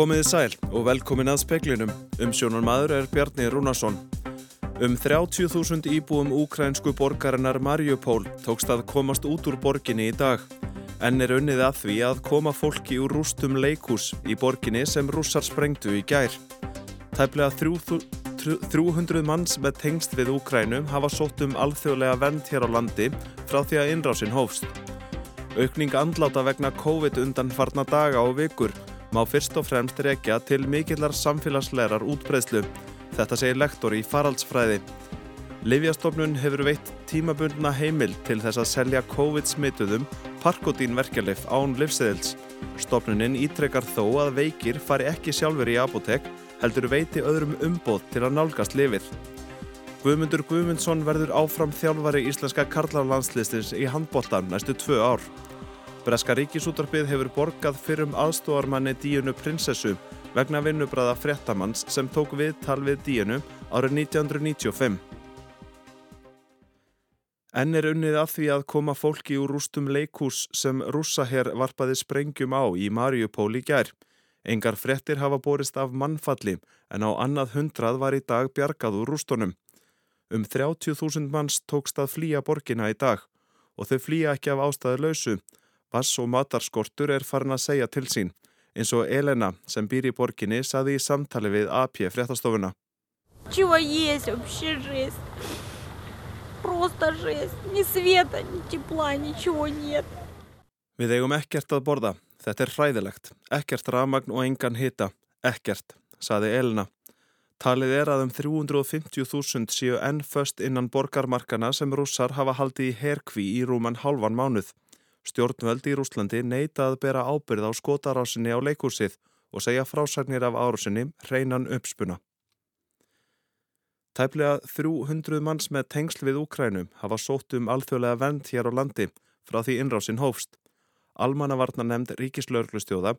Komiði sæl og velkomin að speklinum. Umsjónar maður er Bjarni Rúnarsson. Um 30.000 íbúum úkrænsku borgarinnar Mariupól tókst að komast út úr borginni í dag. En er unnið að því að koma fólki úr rústum leikús í borginni sem rússar sprengtu í gær. Tæplega 300 manns með tengst við Úkrænu hafa sótt um alþjóðlega vend hér á landi frá því að innrásin hófst. Aukning andláta vegna COVID undan farna daga og vikur má fyrst og fremst rekja til mikillar samfélagslegar útbreyslu. Þetta segir lektor í faraldsfræði. Livjastofnun hefur veitt tímabundna heimil til þess að selja COVID-smituðum Parkotín verkelif án livseðils. Stofnunin ítrekkar þó að veikir fari ekki sjálfur í apotek heldur veiti öðrum umbóð til að nálgast lifið. Guðmundur Guðmundsson verður áfram þjálfari íslenska karlarlandslistins í handbóltan næstu tvö ár. Breska ríkisútarpið hefur borgað fyrrum aðstóarmanni Díunu prinsessu vegna vinnubræða fréttamanns sem tók viðtal við Díunu árið 1995. Enn er unnið að því að koma fólki úr rústum leikús sem rússaher varpaði sprengjum á í Mariupól í gær. Engar frettir hafa borist af mannfalli en á annað hundrað var í dag bjargað úr rústunum. Um 30.000 manns tókst að flýja borgina í dag og þau flýja ekki af ástæðu Vass og matarskortur er farin að segja til sín, eins og Elena sem býr í borginni saði í samtali við AP fréttastofuna. Við eigum ekkert að borða. Þetta er hræðilegt. Ekkert ramagn og engan hita. Ekkert, saði Elna. Talið er að um 350.000 séu enn föst innan borgarmarkana sem rússar hafa haldið í herkví í rúman halvan mánuð. Stjórnvöld í Rúslandi neita að bera ábyrð á skotarásinni á leikúsið og segja frásagnir af árásinni hreinan uppspuna. Tæplega 300 manns með tengsl við Úkrænum hafa sótt um alþjóðlega vend hér á landi frá því innrásin hófst. Almannavarnar nefnd ríkislauglustjóða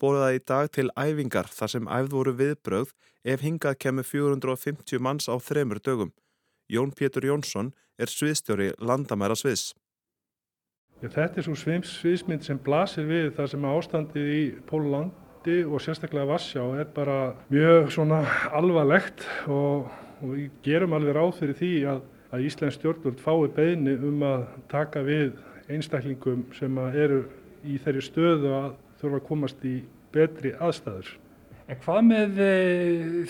bólaði í dag til æfingar þar sem æfð voru viðbröð ef hingað kemur 450 manns á þremur dögum. Jón Pétur Jónsson er sviðstjóri landamæra sviðs. Þetta er svo sviðsmynd sem blasir við það sem ástandið í Pólandi og sérstaklega Vassjá er bara mjög svona alvarlegt og, og við gerum alveg ráð fyrir því að, að Íslands stjórnvöld fái beðni um að taka við einstaklingum sem eru í þeirri stöðu að þurfa að komast í betri aðstæður. En hvað með e,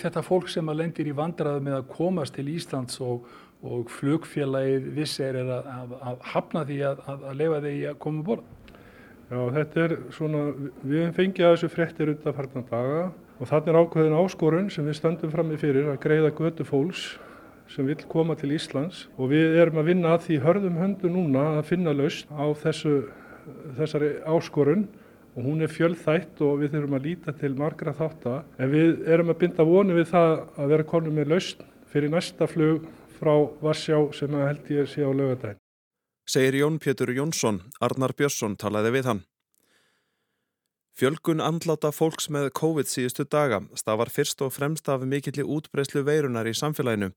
þetta fólk sem lendir í vandraðu með að komast til Íslands og og flugfélagið vissir er að, að, að hafna því að, að lefa því að koma um borð. Já, þetta er svona, við hefum fengið að þessu fréttir undan farnan daga og þannig er ákveðin áskorun sem við stöndum fram í fyrir að greiða götu fólks sem vil koma til Íslands og við erum að vinna að því hörðum höndu núna að finna laust á þessu, þessari áskorun og hún er fjöldþætt og við þurfum að líta til margra þáttar en við erum að binda vonu við það að vera konum með laust fyrir næsta flug frá Varsjá sem held ég sé á lögadagin. Segir Jón Pétur Jónsson, Arnar Björnsson talaði við hann. Fjölgun andláta fólks með COVID síðustu daga stafar fyrst og fremst af mikilli útbreyslu veirunar í samfélaginu.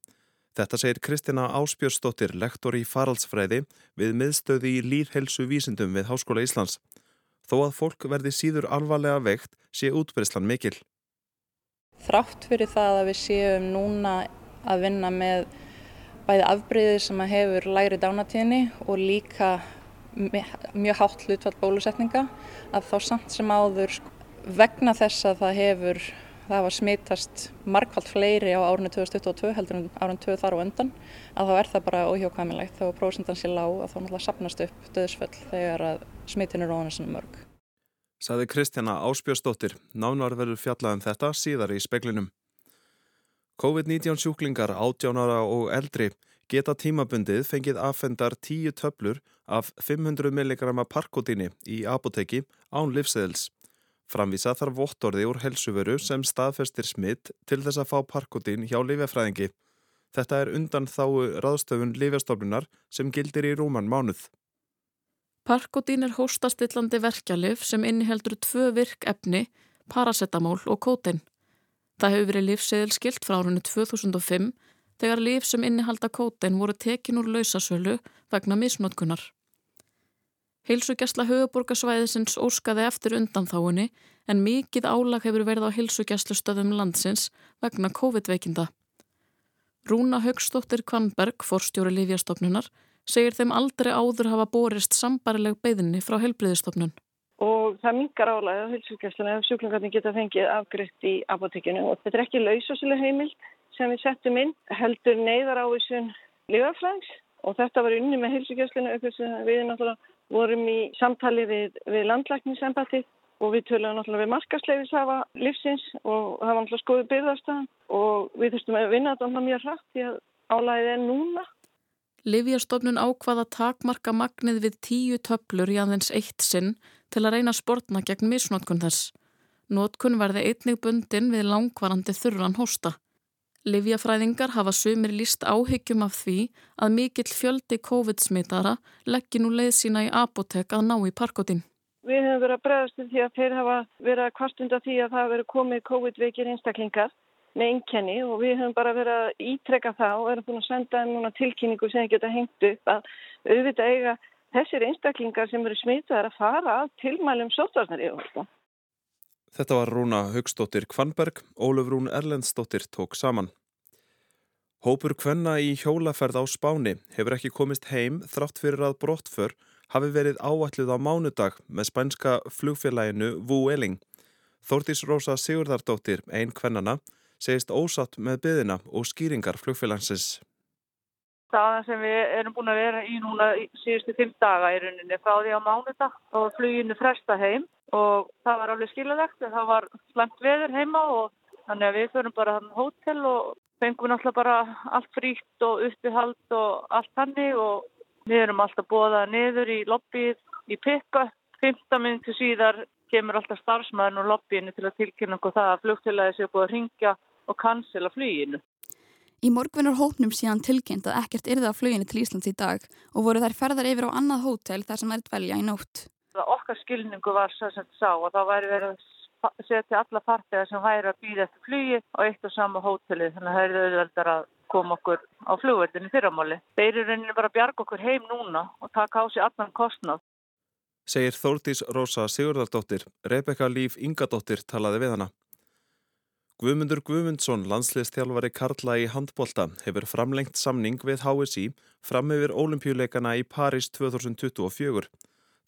Þetta segir Kristina Áspjörsdóttir, lektor í faraldsfræði við miðstöði í líðhelsu vísindum við Háskóla Íslands. Þó að fólk verði síður alvarlega veikt sé útbreyslan mikil. Þrátt fyrir það að við séum núna að vinna með bæði afbreyðið sem hefur læri dánatíðinni og líka mjög hátt hlutfall bólusetninga að þá samt sem áður sko, vegna þess að það hefur það var smittast markvallt fleiri á árunni 2022 heldur en árun 2 þar og undan að þá er það bara óhjókvæmilegt þá er prósendan sér lág að þá náttúrulega sapnast upp döðsföll þegar að smittin er óðan svona mörg. Saði Kristjana Áspjósdóttir, nánar verður fjallað um þetta síðar í speklinum. COVID-19 sjúklingar, átjánara og eldri geta tímabundið fengið affendar tíu töflur af 500 mg parkotíni í apoteki án livseðils. Framvísa þarf vottorði úr helsuvöru sem staðfestir smitt til þess að fá parkotín hjá lifjafræðingi. Þetta er undan þáu ráðstöfun lifjastofnunar sem gildir í rúman mánuð. Parkotín er hóstastillandi verkjalif sem inniheldur tvö virk efni, paracetamól og kótein. Það hefur verið lífseðilskilt frá árunni 2005 þegar líf sem innihalda kótein voru tekin úr lausasölu vegna misnótkunar. Hilsugjastla höfuborgarsvæðisins óskaði eftir undanþáinni en mikið álag hefur verið á hilsugjastlustöðum landsins vegna COVID-veikinda. Rúna Högstóttir Kvanberg, forstjóri Lífjastofnunar, segir þeim aldrei áður hafa borist sambarileg beðinni frá helbriðistofnun. Og það mingar álæðið á hilsugjastluna ef sjúklingarnir geta fengið afgriðt í apotekinu og þetta er ekki lausasileg heimild sem við settum inn heldur neyðar ávísun lífafræðings og þetta var unni með hilsugjastluna við náttúrulega vorum í samtali við, við landlækningsembati og við töluðum náttúrulega við markasleifishafa livsins og það var náttúrulega skoðið byrðarstæðan og við þurftum að vinna þetta mjög hrætt því að álæðið er núna. Livjastofnun ákvaða takmarka magnið við tíu töflur í aðeins eitt sinn til að reyna sportna gegn misnótkun þess. Nótkun verði einnig bundin við langvarandi þurran hósta. Livjafræðingar hafa sumir líst áhyggjum af því að mikill fjöldi COVID-smitara leggir nú leið sína í apotek að ná í parkotin. Við hefum verið að bregðast því að þeir hafa verið að kvastunda því að það hafa verið komið COVID-veikir einstaklingar með einkenni og við hefum bara verið að ítrekka það og erum búin að senda þeim núna tilkynningu sem geta hengt upp að auðvitað eiga þessir einstaklingar sem eru smitaðar að fara að tilmælum sótvarsnar yfir. Þetta var Rúna Högstóttir Kvanberg, Óluf Rún Erlendstóttir tók saman. Hópur Kvenna í hjólaferð á Spáni hefur ekki komist heim þrátt fyrir að brottför hafi verið áalluð á mánudag með spænska flugfélaginu Vueling. Þórtís Rósa Sigurðardóttir, einn kvennana, segist ósatt með byðina og skýringar flugfélagsins. Staðan sem við erum búin að vera í núna síðustu fimm daga í rauninni frá því á mánudag og fluginu fresta heim og það var alveg skilulegt en það var slemt veður heima og þannig að við förum bara hann hótel og fengum náttúrulega bara allt fríkt og uppihald og allt hannig og Við erum alltaf bóðað niður í lobbyið í pikka. 15 minnstu síðar kemur alltaf starfsmæðin úr lobbyinu til að tilkynna okkur það að flugtilæði séu búið að ringja og cancela fluginu. Í morgunar hópnum síðan tilkynnt að ekkert yrði á fluginu til Íslands í dag og voru þær ferðar yfir á annað hótel þar sem er dvelja í nótt. Það okkar skilningu var svo sem það sá og þá væri verið að setja alla fartegar sem væri að býða eftir flugi á eitt og sama hóteli þannig að það er auðveldar að koma okkur á flugverðinu fyrramáli. Þeir eru reynilega bara að bjarga okkur heim núna og taka á sig allan kostnað. Segir Þórtís Rósa Sigurðardóttir, Rebeka Líf Ingadóttir talaði við hana. Guðmundur Guðmundsson, landslistjálfari Karla í handbólta, hefur framlengt samning við HSI fram yfir ólimpíuleikana í París 2024.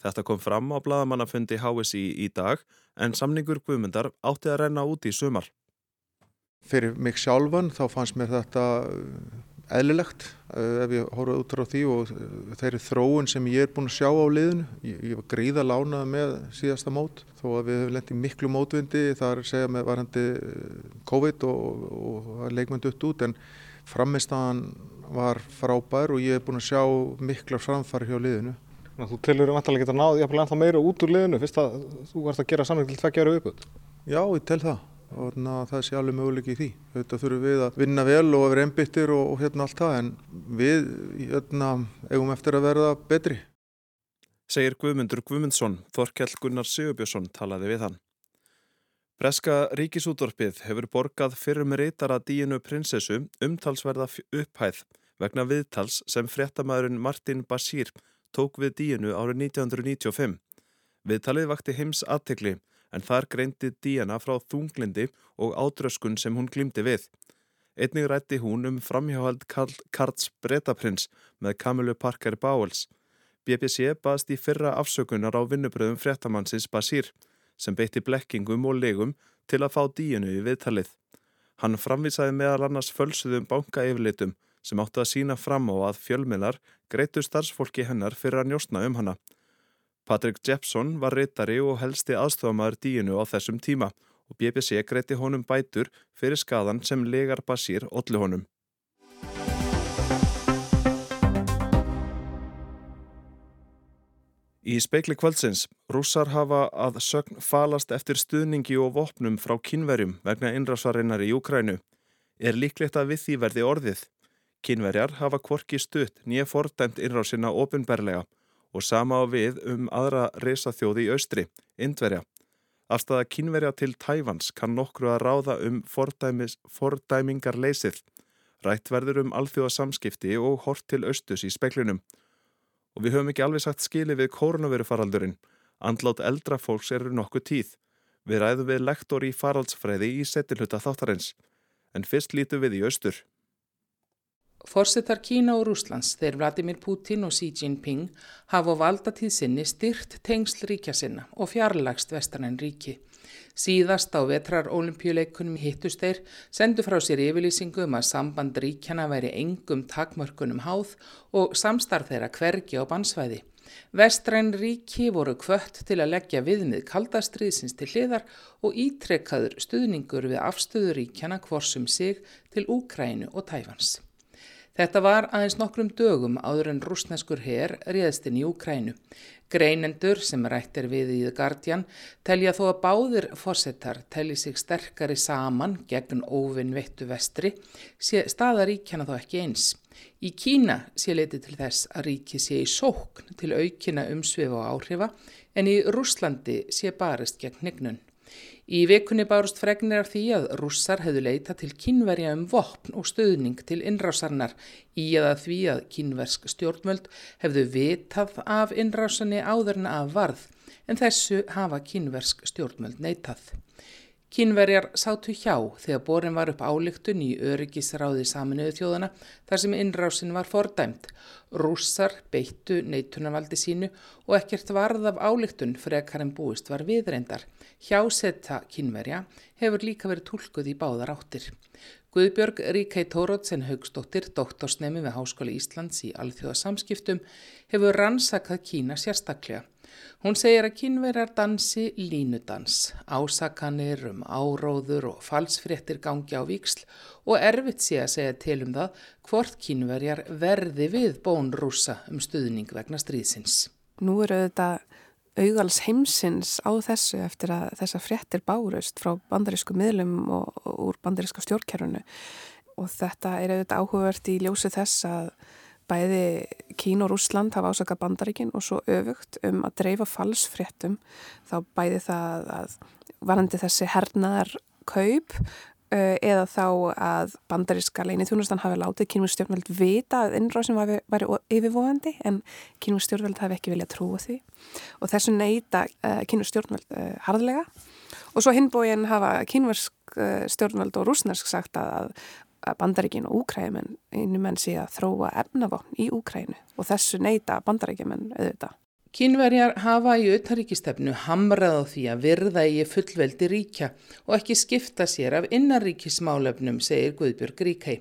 Þetta kom fram á bladamannafundi HSI í dag en samningur Guðmundar átti að renna út í sumar. Fyrir mig sjálfan þá fannst mér þetta eðlilegt eh, ef ég horfaði út frá því og eh, þeirri þróun sem ég er búin að sjá á liðinu. Ég, ég var gríða lánað með síðasta mót þó að við hefum lendið miklu mótvindi þar segja með varandi COVID og, og leikmenn dutt út en framistæðan var frábær og ég hef búin að sjá mikla framfari hjá liðinu. Þú tilur um vantarlega geta náðið jafnvel ennþá meira út úr liðinu fyrst að þú varst að gera samling til tveggja ára uppöld. Já, ég tel það og það sé alveg möguleik í því. Þetta þurfum við að vinna vel og að vera einbyttir og, og hérna allt það en við hérna, eigum eftir að verða betri. Segir Guðmundur Guðmundsson, Þorkjall Gunnar Sigurbjörnsson talaði við hann. Breska ríkisútvorpið hefur borgað fyrrum reytara díinu prinsessu umtalsverða upphæð vegna viðtals sem fréttamaðurinn Martin Bashir tók við díinu árið 1995. Viðtalið vakti heims aðtekli en þar greindi Díana frá þunglindi og átröskun sem hún glimti við. Einnig rætti hún um framhjáhald Karls Bretaprins með Kamilu Parker Bowles. BBC baðst í fyrra afsökunar á vinnubröðum fréttamannsins Basír sem beitti blekkingum og legum til að fá Díanu í viðtalið. Hann framvísaði meðal annars fölsuðum bankaeyflitum sem átti að sína fram á að fjölmiðlar greitu starfsfólki hennar fyrir að njóstna um hana. Patrick Jepson var reytari og helsti aðstofamæður díinu á þessum tíma og BBC greiti honum bætur fyrir skadan sem legar basír ollu honum. Í speikli kvöldsins, rússar hafa að sögn falast eftir stuðningi og vopnum frá kynverjum vegna innrásvarinnar í Ukrænu. Er líklegt að við því verði orðið. Kynverjar hafa kvorki stutt nýja fordæmt innrásina ofinberlega og sama á við um aðra resaþjóði í austri, Indverja. Afstæða kynverja til Tævans kann nokkru að ráða um fordæmingar leysið. Rætt verður um alþjóða samskipti og hort til austus í speklinum. og við höfum ekki alveg sagt skili við koronavirufaraldurinn. Andlátt eldra fólks eru nokkuð tíð. Við ræðum við lektor í faraldsfræði í setilhuta þáttarins. En fyrst lítum við í austur. Forsetar Kína og Rúslands, þeir Vladimir Putin og Xi Jinping, hafa valdatíð sinni styrt tengsl ríkja sinna og fjarlagst vestanenn ríki. Síðast á vetrar olimpíuleikunum hittust þeir sendu frá sér yfirlýsingu um að samband ríkjana væri engum takmörkunum háð og samstarf þeirra hvergi á bansvæði. Vestræn ríki voru kvött til að leggja viðmið kaldastriðsins til hliðar og ítrekkaður stuðningur við afstöðuríkjana hvorsum sig til Úkrænu og Tæfans. Þetta var aðeins nokkrum dögum áður en rúsneskur herr réðst inn í Úkrænu. Greinendur sem rætt er við í The Guardian telja þó að báðir fórsetar telli sig sterkari saman gegn óvinn vettu vestri staðaríkjana þó ekki eins. Í Kína sé leiti til þess að ríki sé í sókn til aukina umsvið og áhrifa en í Rúslandi sé barist gegn hnignun. Í vikunni bárust fregnir af því að rússar hefðu leita til kynverja um vopn og stöðning til innrásarnar í eða því að kynversk stjórnvöld hefðu vitað af innrásanni áður en af varð en þessu hafa kynversk stjórnvöld neitað. Kínverjar sátu hjá þegar borin var upp álíktun í öryggisráði saminuðu þjóðana þar sem innrásin var fordæmt. Rússar beittu neitunarvaldi sínu og ekkert varð af álíktun frekar en búist var viðreindar. Hjásetta kínverja hefur líka verið tólkuð í báðar áttir. Guðbjörg Ríkei Tórótsen Haugstóttir, doktorsnemi við Háskóli Íslands í alþjóðasamskiptum, hefur rannsakað Kína sérstaklega. Hún segir að kynverjar dansi línudans, ásakanir um áróður og falsfréttir gangi á viksl og erfitt sé að segja til um það hvort kynverjar verði við bón rúsa um stuðning vegna stríðsins. Nú eru þetta augals heimsins á þessu eftir að þessa fréttir bárust frá bandarísku miðlum og, og úr bandaríska stjórnkerfunu og þetta er auðvitað áhugavert í ljósi þess að bæði Kín og Rúsland hafa ásaka bandaríkin og svo öfugt um að dreifa falsfréttum. Þá bæði það að varandi þessi hernaðar kaup uh, eða þá að bandaríska leini þjónustan hafi látið kínum stjórnveld vita að innrásin var yfirvóðandi en kínum stjórnveld hafi ekki viljað trúa því. Og þessu neyta uh, kínum stjórnveld uh, harðlega. Og svo hinbóin hafa kínversk stjórnveld og rúsnarsk sagt að, bandaríkin og úkræðimenn einu menn sé að þróa efnavopn í úkræðinu og þessu neyta bandaríkjumenn auðvitað. Kínverjar hafa í auðtaríkistefnu hamrað á því að virða í fullveldi ríkja og ekki skipta sér af innaríkismálefnum, segir Guðbjörg Ríkæ.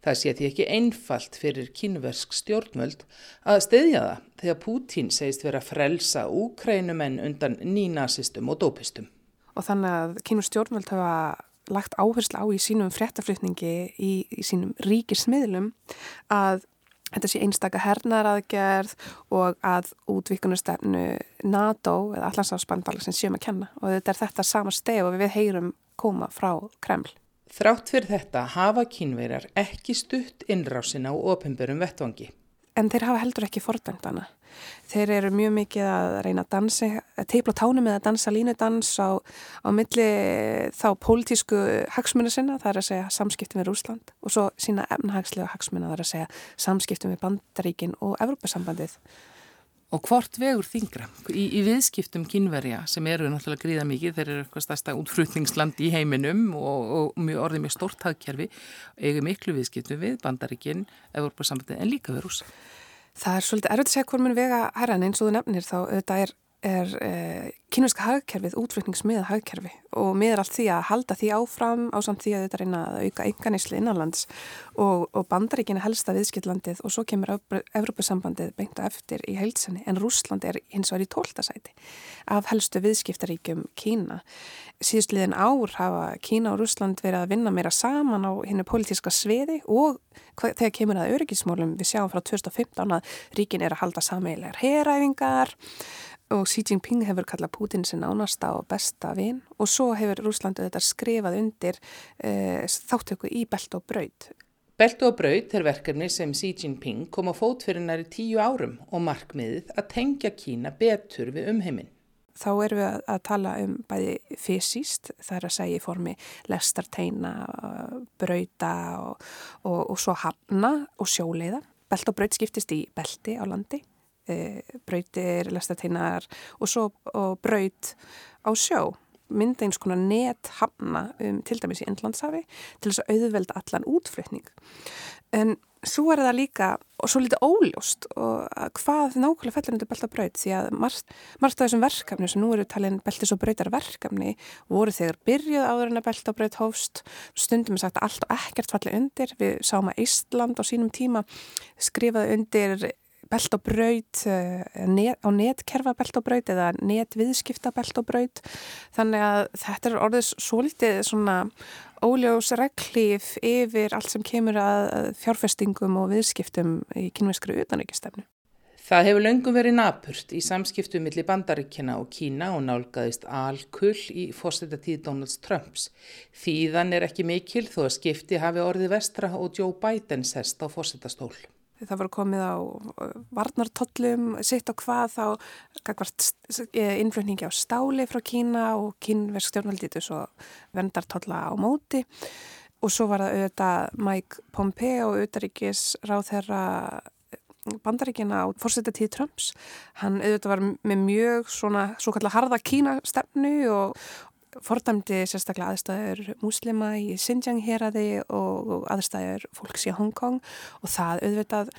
Það sé því ekki einfalt fyrir kínversk stjórnvöld að steyðja það þegar Pútín segist vera frelsa úkrænumenn undan nínasistum og dópistum. Og þannig að kínur stjórnvöld hafa lagt áherslu á í sínum fréttaflutningi í, í sínum ríkismiðlum að þetta sé einstaka hernaðaraðgerð og að útvíkunustefnu NATO eða allansafsbandbala sem séum að kenna og þetta er þetta sama steg og við heyrum koma frá Kreml. Þrátt fyrir þetta hafa kínverjar ekki stutt innrásin á ofinbörum vettvangi. En þeir hafa heldur ekki fordæmdana. Þeir eru mjög mikið að reyna að dansi, að teipla tánum eða dansa línudans á, á milli þá pólitísku hagsmunni sinna, það er að segja samskiptum við Rúsland og svo sína efnahagslega hagsmunna, það er að segja samskiptum við Bandaríkin og Evrópasambandið. Og hvort vegur þingra í, í viðskiptum kynverja sem eru náttúrulega gríða mikið, þeir eru eitthvað stærsta útflutningsland í heiminum og, og mjög orðið með stórt hagkerfi, eigu miklu viðskiptum við Bandaríkin, Evrópasambandið en líka við Rúsa. Það er svolítið erfitt að segja hvort mun vega herran eins og þú nefnir þá þetta er, er eh, kynverska hagkerfið útflutningsmiða hagkerfi og miður allt því að halda því áfram á samt því að þetta reyna að auka enganisli innanlands og, og bandaríkina helsta viðskillandið og svo kemur Evrópusambandið beinta eftir í heilsenni en Rúsland er hins vegar í tóltasæti af helstu viðskiptaríkjum Kína. Síðustliðin ár hafa Kína og Rúsland verið að vinna meira saman á hennu pólitíska sviði og þegar kemur að öryggismólum við sjáum frá 2015 að ríkin er að halda sameilegar heræfingar og Xi Jinping hefur kallað Putin sin ánasta og besta vinn og svo hefur Rúslandu þetta skrifað undir e, þáttöku í Belt og Braut. Belt og Braut er verkefni sem Xi Jinping kom á fót fyrir næri tíu árum og markmiðið að tengja Kína betur við umheiminn. Þá erum við að tala um bæði fysiskt, það er að segja í formi lestarteina, brauta og, og, og svo hafna og sjóleiða. Belt og braut skiptist í belti á landi e, brautir, lestateinar og svo og braut á sjó. Mynda eins konar net hamna um til dæmis í Endlandshafi til þess að auðvelda allan útflutning. En svo er það líka og svo litið óljóst og hvað nákvæmlega fellur undir beltabraut því að margt, margt af þessum verkefni sem nú eru talin beltis og brautar verkefni voru þegar byrjuð áður en að beltabraut hófst. Stundum er sagt að allt og ekkert falli undir. Við sáum að Ísland á sínum tíma skrifaði undir belt og braut net, á netkerfa belt og braut eða netviðskipta belt og braut þannig að þetta er orðið svo litið svona óljós reglíf yfir allt sem kemur að fjárfestingum og viðskiptum í kynveskru utanrikistefnu. Það hefur löngum verið napurt í samskiptu millir bandaríkjana og Kína og nálgæðist alkull í fórsetatíð Donalds Trumps. Þýðan er ekki mikil þó að skipti hafi orðið vestra og Joe Biden sest á fórsetastól. Það voru komið á varnartollum, sitt á hvað þá innflutningi á stáli frá Kína og kínverk stjórnvaldítu svo vendartolla á móti og svo var það auðvitað Mike Pompeo og auðaríkis ráð þeirra bandaríkina á fórsetatíð Trumps. Hann auðvitað var með mjög svona svo kallar harða Kína stefnu og, fordæmdi sérstaklega aðstæður múslima í Xinjiang heraði og aðstæður fólks í Hongkong og það auðvitað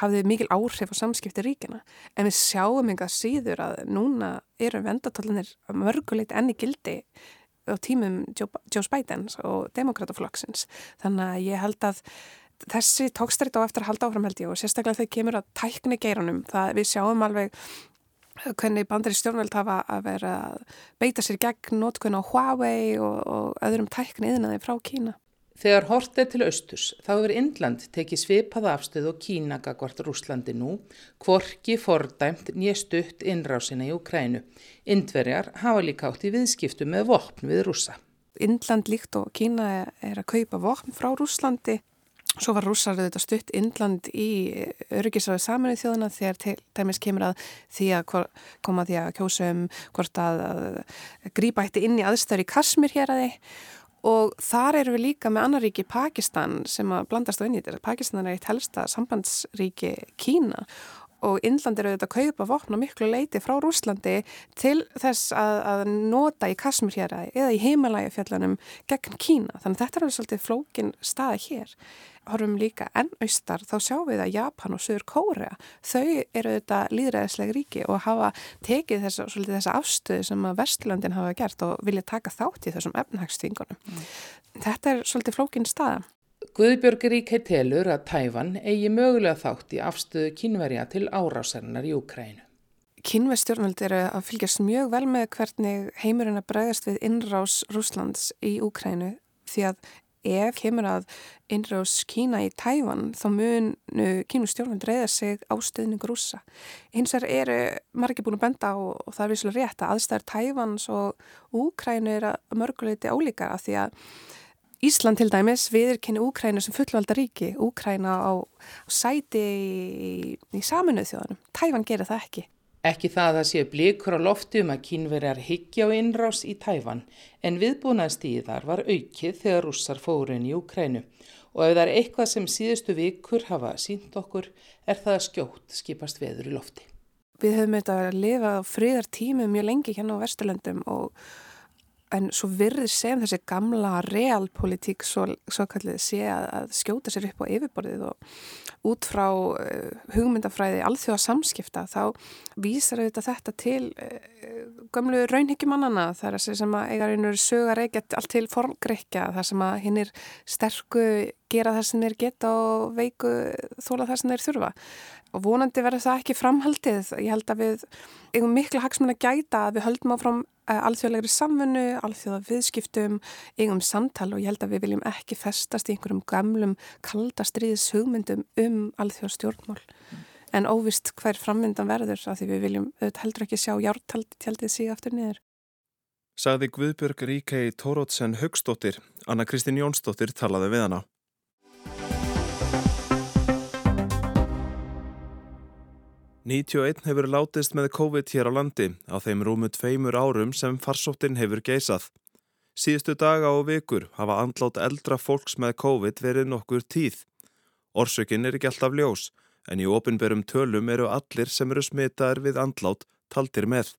hafði mikil áhrif á samskipti ríkina en við sjáum enga síður að núna eru vendatólanir mörguleit enni gildi á tímum Joe Bidens og demokrataflokksins þannig að ég held að þessi tókstrætt á eftir að halda áfram held ég og sérstaklega þegar kemur að tækni geiranum það við sjáum alveg hvernig bandari stjórnveld hafa að vera að beita sér gegn nótkun á Huawei og, og öðrum tækni yðnaði frá Kína. Þegar hort er til austurs þá hefur Indland tekið svipaða afstöð og Kína gagvart Rúslandi nú, kvorki fordæmt nýja stutt innrásina í Ukrænu. Indverjar hafa líka átt í viðskiptu með vopn við rúsa. Indland líkt og Kína er að kaupa vopn frá Rúslandi Svo var rússar þetta stutt Indland í öryggisraði saminuð þjóðuna þegar til dæmis kemur að því að koma því að kjósum hvort að, að grípa eitt inn í aðstöður í Kasmir hér að þið og þar eru við líka með annar ríki Pakistan sem að blandast á inn í þetta. Pakistan er eitt helsta sambandsríki Kína og Indland eru auðvitað að kaupa vopna miklu leiti frá Rúslandi til þess að, að nota í að eða í heimalægafjallanum gegn Kína. Þannig að þetta er alveg svolítið flókin staði hér horfum líka enn austar þá sjáum við að Japan og Suður Kórea þau eru þetta líðræðislega ríki og hafa tekið þessa, þessa afstöðu sem að Vestlöndin hafa gert og vilja taka þátt í þessum efnahagsþvingunum. Mm. Þetta er svolítið flókin staða. Guðbjörg Ríkei telur að Tæfan eigi mögulega þátt í afstöðu kynverja til árásarinnar í Ukrænu. Kynvestjórnvöld eru að fylgjast mjög vel með hvernig heimurinn að bregðast við innrás Rúslands í Úkrænu því að ef kemur að innrás Kína í Tævan þá munu Kínu stjórnvöld reyða sig á stöðningu rúsa. Hins vegar eru margir búin að benda á og það er visslega rétt að aðstæður Tævans og Úkrænu er að mörguleiti ólíkar af því að Ísland til dæmis viðurkenni Úkrænu sem fullvalda ríki, Úkræna á, á sæti í, í saminuð þjóðanum. Tævan gerir það ekki. Ekki það að það séu blikur á lofti um að kínverjar higgja á innrás í Tæfan en viðbúnaðstíðar var aukið þegar rússar fórun í Ukrænu og ef það er eitthvað sem síðustu vikur hafa sínt okkur er það að skjótt skipast veður í lofti. Við höfum auðvitað að lifa á friðar tími mjög lengi hérna á Vesturlöndum og en svo virðir sem þessi gamla realpolitík svo, svo kallið sé að, að skjóta sér upp á yfirborðið og út frá uh, hugmyndafræði alþjóða samskipta þá vísar auðvitað þetta til uh, gömlu raunhyggjumannana þar sem að eigarinn sögur ekkert allt til formgreikja þar sem að hinn er sterku gera það sem þeir geta og veiku þóla það sem þeir þurfa og vonandi verður það ekki framhaldið. Ég held að við eigum miklu hagsmenn að gæta að við höldum áfram eh, alþjóðlegri samfunnu, alþjóða viðskiptum, eigum samtal og ég held að við viljum ekki festast í einhverjum gamlum kaldastriðis hugmyndum um alþjóða stjórnmál. Mm. En óvist hver framvindan verður að því við viljum heldur ekki sjá hjártaldið síg aftur niður. Saði Guðbjörg Ríkei Tórótsen Högstóttir, Anna Kristín Jónsdóttir talaði við hana. 91 hefur látist með COVID hér á landi á þeim rúmu tveimur árum sem farsóttin hefur geisað. Síðustu daga og vikur hafa andlátt eldra fólks með COVID verið nokkur tíð. Orsökin er ekki alltaf ljós en í opinberum tölum eru allir sem eru smitaðir við andlát taldir með.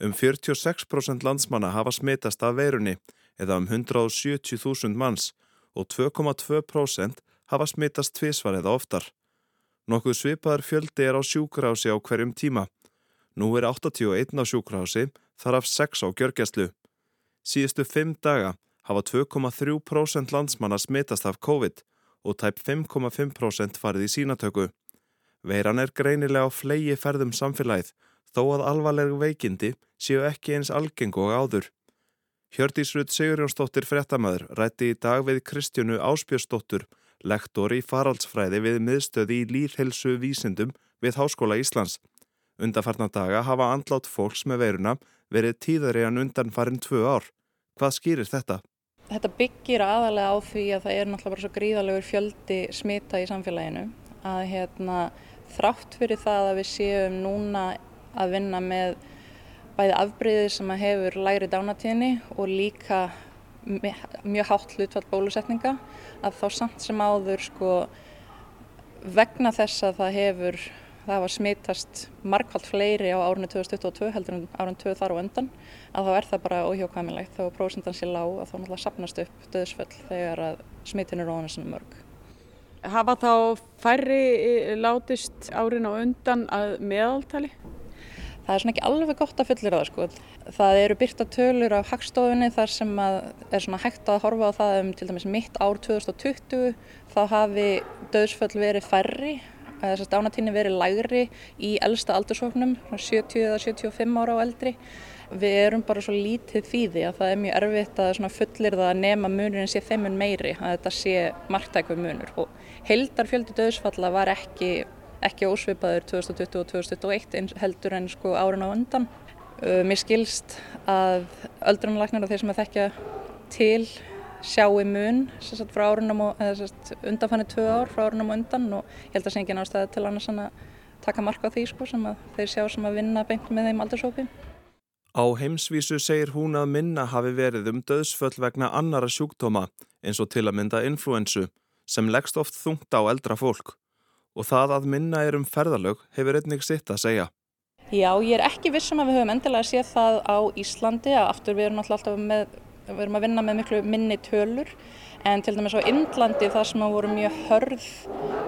Um 46% landsmanna hafa smitast af veirunni eða um 170.000 manns og 2,2% hafa smitast tvísvar eða oftar. Nokkuð svipaðar fjöldi er á sjúkrási á hverjum tíma. Nú er 81 á sjúkrási, þar af 6 á gjörgjæslu. Síðustu 5 daga hafa 2,3% landsmanna smitast af COVID og tæp 5,5% farið í sínatöku. Veiran er greinilega á flegi ferðum samfélagið þó að alvarleg veikindi séu ekki eins algeng og áður. Hjördísrud Sigurjónsdóttir frettamöður rætti í dag við Kristjánu Áspjörsdóttur, lektor í faraldsfræði við miðstöði í líðhelsu vísindum við Háskóla Íslands. Undanfarnar daga hafa andlátt fólks með veiruna verið tíðari en undanfarin tvö ár. Hvað skýrir þetta? Þetta byggir aðalega á því að það er náttúrulega bara svo gríðalegur fjöldi smita í samfélaginu að hérna, þrátt fyrir það að við séum núna að vinna með bæði afbreyðið sem að hefur læri dánatíðni og líka mjög hátt hlutvall bólusetninga að þá samt sem áður sko vegna þess að það hefur það var smitast markvallt fleiri á árunni 2022 heldur en árun 2 þar og undan að þá er það bara óhjókvæmilegt þá er prósendan sér lág að þá náttúrulega sapnast upp döðsföll þegar að smitin er óhann sem mörg. Hafa þá færri eh, látist árin á undan að meðaltali? Það er svona ekki alveg gott að fullir það sko. Það eru byrta tölur af hagstofunni þar sem að er svona hægt að horfa á það um til dæmis mitt ár 2020 þá hafi döðsföll verið færri að þessast ánatíni verið lægri í elsta aldursóknum, 70 eða 75 ára á eldri. Við erum bara svo lítið fýði að það er mjög erfitt að fullir það að nema munurinn sé þeimun meiri, að þetta sé marktækvið munur. Og heldar fjöldi döðsfalla var ekki, ekki ósvipaður 2020 og 2021 heldur en sko árin á undan. Mér skilst að öldrunalagnar og þeir sem að þekkja til sjáu mun sagt, frá árunum og undanfanni tvö ár frá árunum og undan og ég held að það sé ekki náttúrulega til annars að taka marka á því sko, sem að þeir sjá sem að vinna beint með þeim aldursópi. Á heimsvísu segir hún að minna hafi verið um döðsföll vegna annara sjúkdóma eins og til að mynda influensu sem leggst oft þungt á eldra fólk og það að minna er um ferðalög hefur einnig sitt að segja. Já, ég er ekki vissum að við höfum endilega séð það á Íslandi að aftur við erum alltaf með við erum að vinna með miklu minni tölur en til dæmis á Indlandi þar sem að voru mjög hörð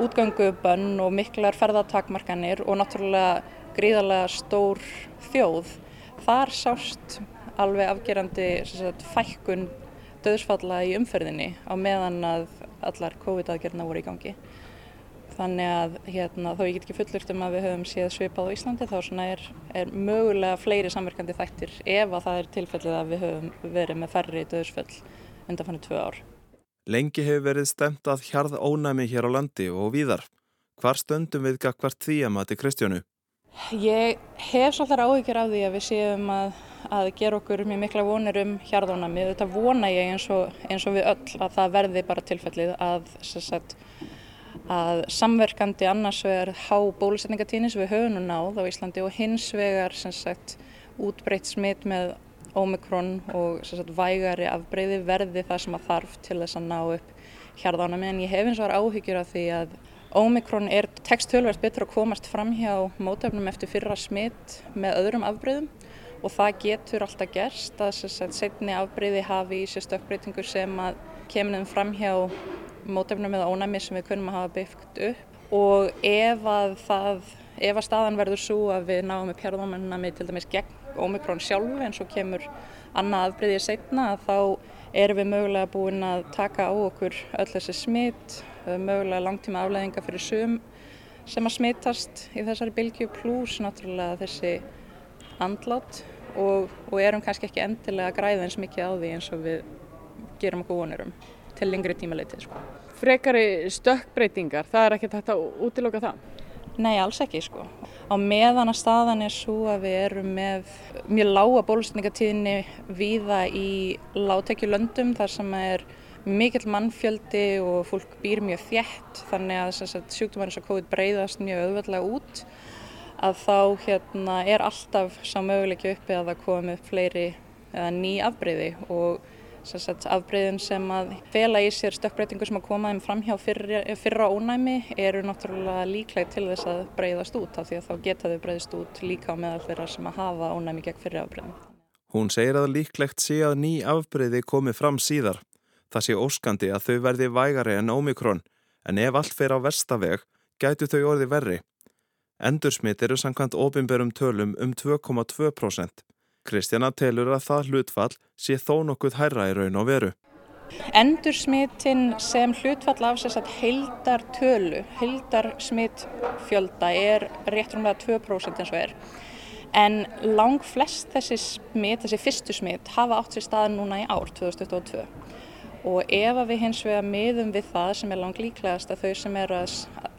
útgangubönn og miklar ferðartakmarkanir og náttúrulega gríðarlega stór þjóð þar sást alveg afgerandi sagt, fækkun döðsfalla í umferðinni á meðan að allar COVID-aðgerna voru í gangi þannig að hérna, þó ég get ekki fullurt um að við höfum séð svipað á Íslandi þá er, er mögulega fleiri samverkandi þættir ef að það er tilfellið að við höfum verið með færri döðsföll undan fannir tvö ár. Lengi hefur verið stemt að hjarð ónæmi hér á landi og víðar. Hvar stöndum við gagvart því að mati Kristjánu? Ég hef svolítið áhyggjur af því að við séum að, að gera okkur mjög mikla vonir um hjarðónami. Þetta vona ég eins og, eins og við öll að það verði bara tilfellið að sagt, að samverkandi annars vegar há bólusetningatíni sem við höfum nú náð á Íslandi og hins vegar sagt, útbreytt smitt með ómikrón og sagt, vægari afbreyði verði það sem að þarf til þess að ná upp hjarðánami en ég hef eins og var áhyggjur af því að ómikrón er tekstölverð betur að komast fram hjá mótefnum eftir fyrra smitt með öðrum afbreyðum og það getur alltaf gerst að setni afbreyði hafi í sér stökkbreytingu sem að kemur fram hjá mótefnum eða ónæmi sem við kunum að hafa byggt upp. Og ef að, það, ef að staðan verður svo að við náum upp hérðómanami til dæmis gegn ómikrón sjálfu eins og kemur annað afbreyðið setna þá erum við mögulega búin að taka á okkur öll þessi smitt, mögulega langtíma afleðinga fyrir sum sem að smittast í þessari bylgju pluss náttúrulega þessi andlát. Og, og erum kannski ekki endilega að græða eins mikið á því eins og við gerum okkur vonir um til lengri tímaleitið. Sko. Frekari stökkbreytingar, það er ekkert hægt að útiloka það? Nei, alls ekki sko. Á meðan að staðan er svo að við erum með mjög lága bólusningatíðinni víða í látekjulöndum þar sem er mikill mannfjöldi og fólk býr mjög þjætt þannig að sjúkdómar eins og COVID breyðast mjög auðveldlega út að þá hérna, er alltaf sá möguleiki uppi að það komi fleiri eða ný afbreyði og afbreyðin sem að fela í sér stökkbreytingu sem að koma þeim fram hjá fyrra, fyrra ónæmi eru náttúrulega líklega til þess að breyðast út af því að þá geta þau breyðist út líka á meðal þeirra sem að hafa ónæmi gegn fyrra afbreyðin. Hún segir að líklegt sé að ný afbreyði komi fram síðar. Það sé óskandi að þau verði vægari en ómikrón en ef allt fer á vestaveg gætu þau orði verri. Endursmitt eru samkvæmt ofinberum tölum um 2,2%. Kristjana telur að það hlutfall sé þó nokkuð hærra í raun og veru. Endursmittin sem hlutfall af þess að heildar tölu, heildar smittfjölda er rétt rúmlega 2% eins og er. En lang flest þessi smitt, þessi fyrstu smitt, hafa átt sér staðin núna í ár 2022. Og ef við hins vegar miðum við það sem er lang líklegast að þau sem er að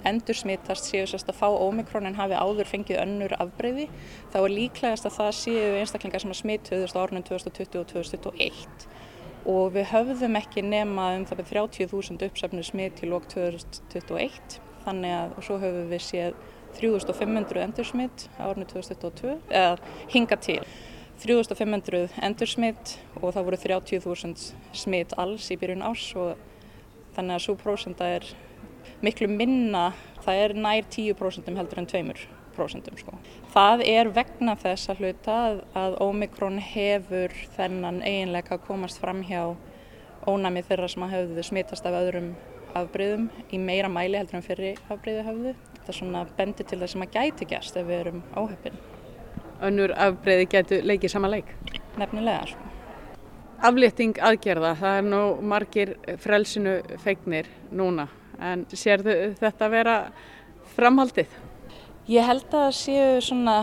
endur smittast séu sérst að fá ómikronin hafi áður fengið önnur afbreyði þá er líklegast að það séu einstaklingar sem að smittuðust á árunum 2020 og 2021 og við höfðum ekki nema um það með 30.000 uppsefnu smitt í lók 2021 þannig að og svo höfum við séð 3500 endur smitt á árunum 2022 eða hinga til. 3500 endur smitt og það voru 30.000 smitt alls í byrjun árs og þannig að svo prósenda er miklu minna, það er nær 10% heldur en 2%. Sko. Það er vegna þess að hluta að Omikron hefur þennan eiginleika að komast fram hjá ónæmi þeirra sem hafðu smittast af öðrum afbreyðum í meira mæli heldur en fyrir afbreyðu hafðu. Þetta er svona bendi til það sem að gæti gæst ef við erum áhöfin. Önnur afbreyði getur leikið sama leik? Nefnilega. Sko. Aflétting aðgerða, það er nú margir frelsinu feignir núna en sér þetta vera framhaldið? Ég held að það séu svona,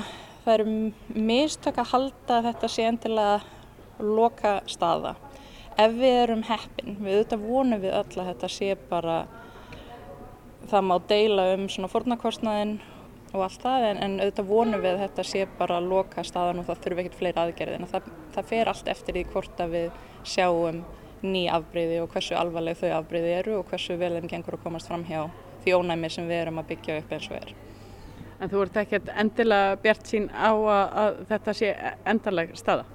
það eru mistök að halda að þetta sé endilega loka staða. Ef við erum heppin, við auðvitað vonum við öll að þetta sé bara, það má deila um svona fornarkostnaðin og allt það en, en auðvitað vonum við að þetta sé bara að loka staðan og það þurfi ekkert fleiri aðgerðin. Það, það fer allt eftir því hvort að við sjáum ný afbreyði og hversu alvarleg þau afbreyði eru og hversu vel þeim gengur að komast fram hjá því ónæmi sem við erum að byggja upp eins og er. En þú ert ekkert endilega bjart sín á að, að þetta sé endarleg staða?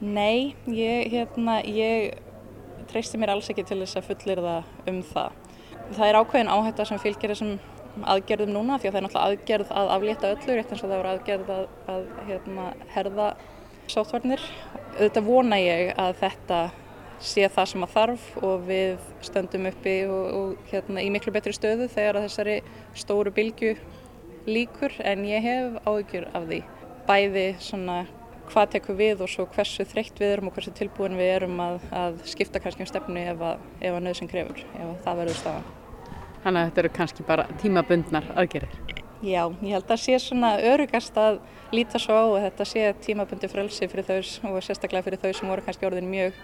Nei, ég, hérna, ég treysti mér alls ekki til þess að fullir það um það. Það er ákveðin áhætta sem fylgir þessum aðgerðum núna því að það er náttúrulega aðgerð að aflétta öllu rétt eins og það voru aðgerð að, að hérna, herða sótvarnir. Þetta vona ég að þetta sé það sem að þarf og við stöndum uppi og, og hérna, í miklu betri stöðu þegar þessari stóru bylgu líkur en ég hef áhyggjur af því. Bæði svona hvað tekur við og svo hversu þreytt við erum og hversu tilbúin við erum að, að skipta kannski um stefnu ef að, ef að nöðsinn krefur, ef að það verður stafan. Þannig að þetta eru kannski bara tímabundnar aðgerir? Já, ég held að sé svona örugast að líta svo á og þetta sé tímabundi frelsi fyrir þau og sérstaklega fyrir þau sem voru kannski orðin mjög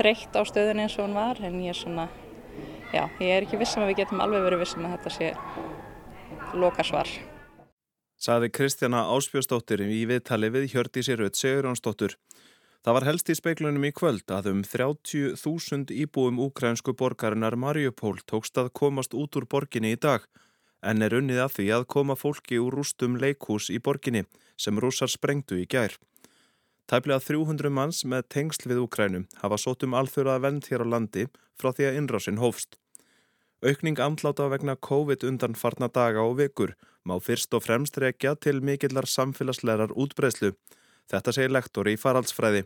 þreytt á stöðunni eins og hún var en ég er svona, já, ég er ekki vissum að við getum alveg verið vissum að þetta sé lokasvar. Saði Kristjana Áspjósdóttir í viðtali við Hjördísi Rauð Sigurjónsdóttur. Það var helst í speiklunum í kvöld að um 30.000 íbúum úkrænsku borgarinnar Mariupól tókst að komast út úr borginni í dag en er unnið að því að koma fólki úr rústum leikhús í borginni sem rúsar sprengtu í gær. Tæplega 300 manns með tengsl við Ukrænum hafa sótt um alþjóraða vend hér á landi frá því að innrásinn hófst. Aukning andláta vegna COVID undan farna daga og vikur má fyrst og fremst rekja til mikillar samfélagslegar útbreyslu. Þetta segir lektor í faraldsfræði.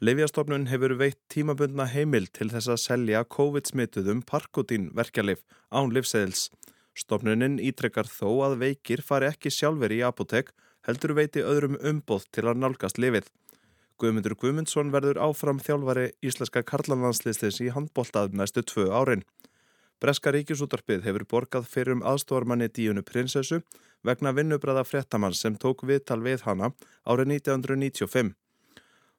Livjastofnun hefur veitt tímabundna heimil til þess að selja COVID-smituðum parkotín verkjalif án livseðils. Stofnunin ítrekkar þó að veikir fari ekki sjálfur í apotek heldur veiti öðrum umboð til að nálgast lifið. Guðmundur Guðmundsson verður áfram þjálfari íslenska karlanlandslistis í handbóltað næstu tvö árin. Breska ríkisútarpið hefur borgað fyrir um aðstofarmanni Díunu prinsessu vegna vinnubræða frettamann sem tók viðtal við hana árið 1995.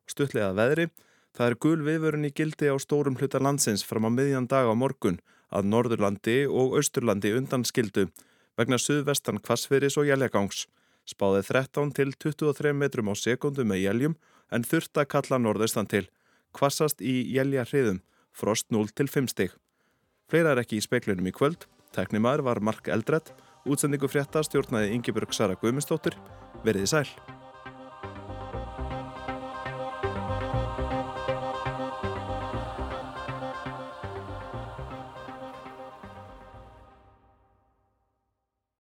Stuttlega veðri, það er gul viðvörun í gildi á stórum hluta landsins fram á miðjan dag á morgun að Norðurlandi og Austurlandi undan skildu vegna suðvestan kvassfyrir og jæljagangs. Spáði 13 til 23 metrum á sekundu með jæljum en þurft að kalla norðaustan til. Kvassast í jælja hriðum, frost 0 til 5 stig. Fleira er ekki í speiklunum í kvöld. Teknimaður var Mark Eldredd. Útsendingu frétta stjórnaði Ingeborg Sara Guðmundsdóttir. Verðið sæl.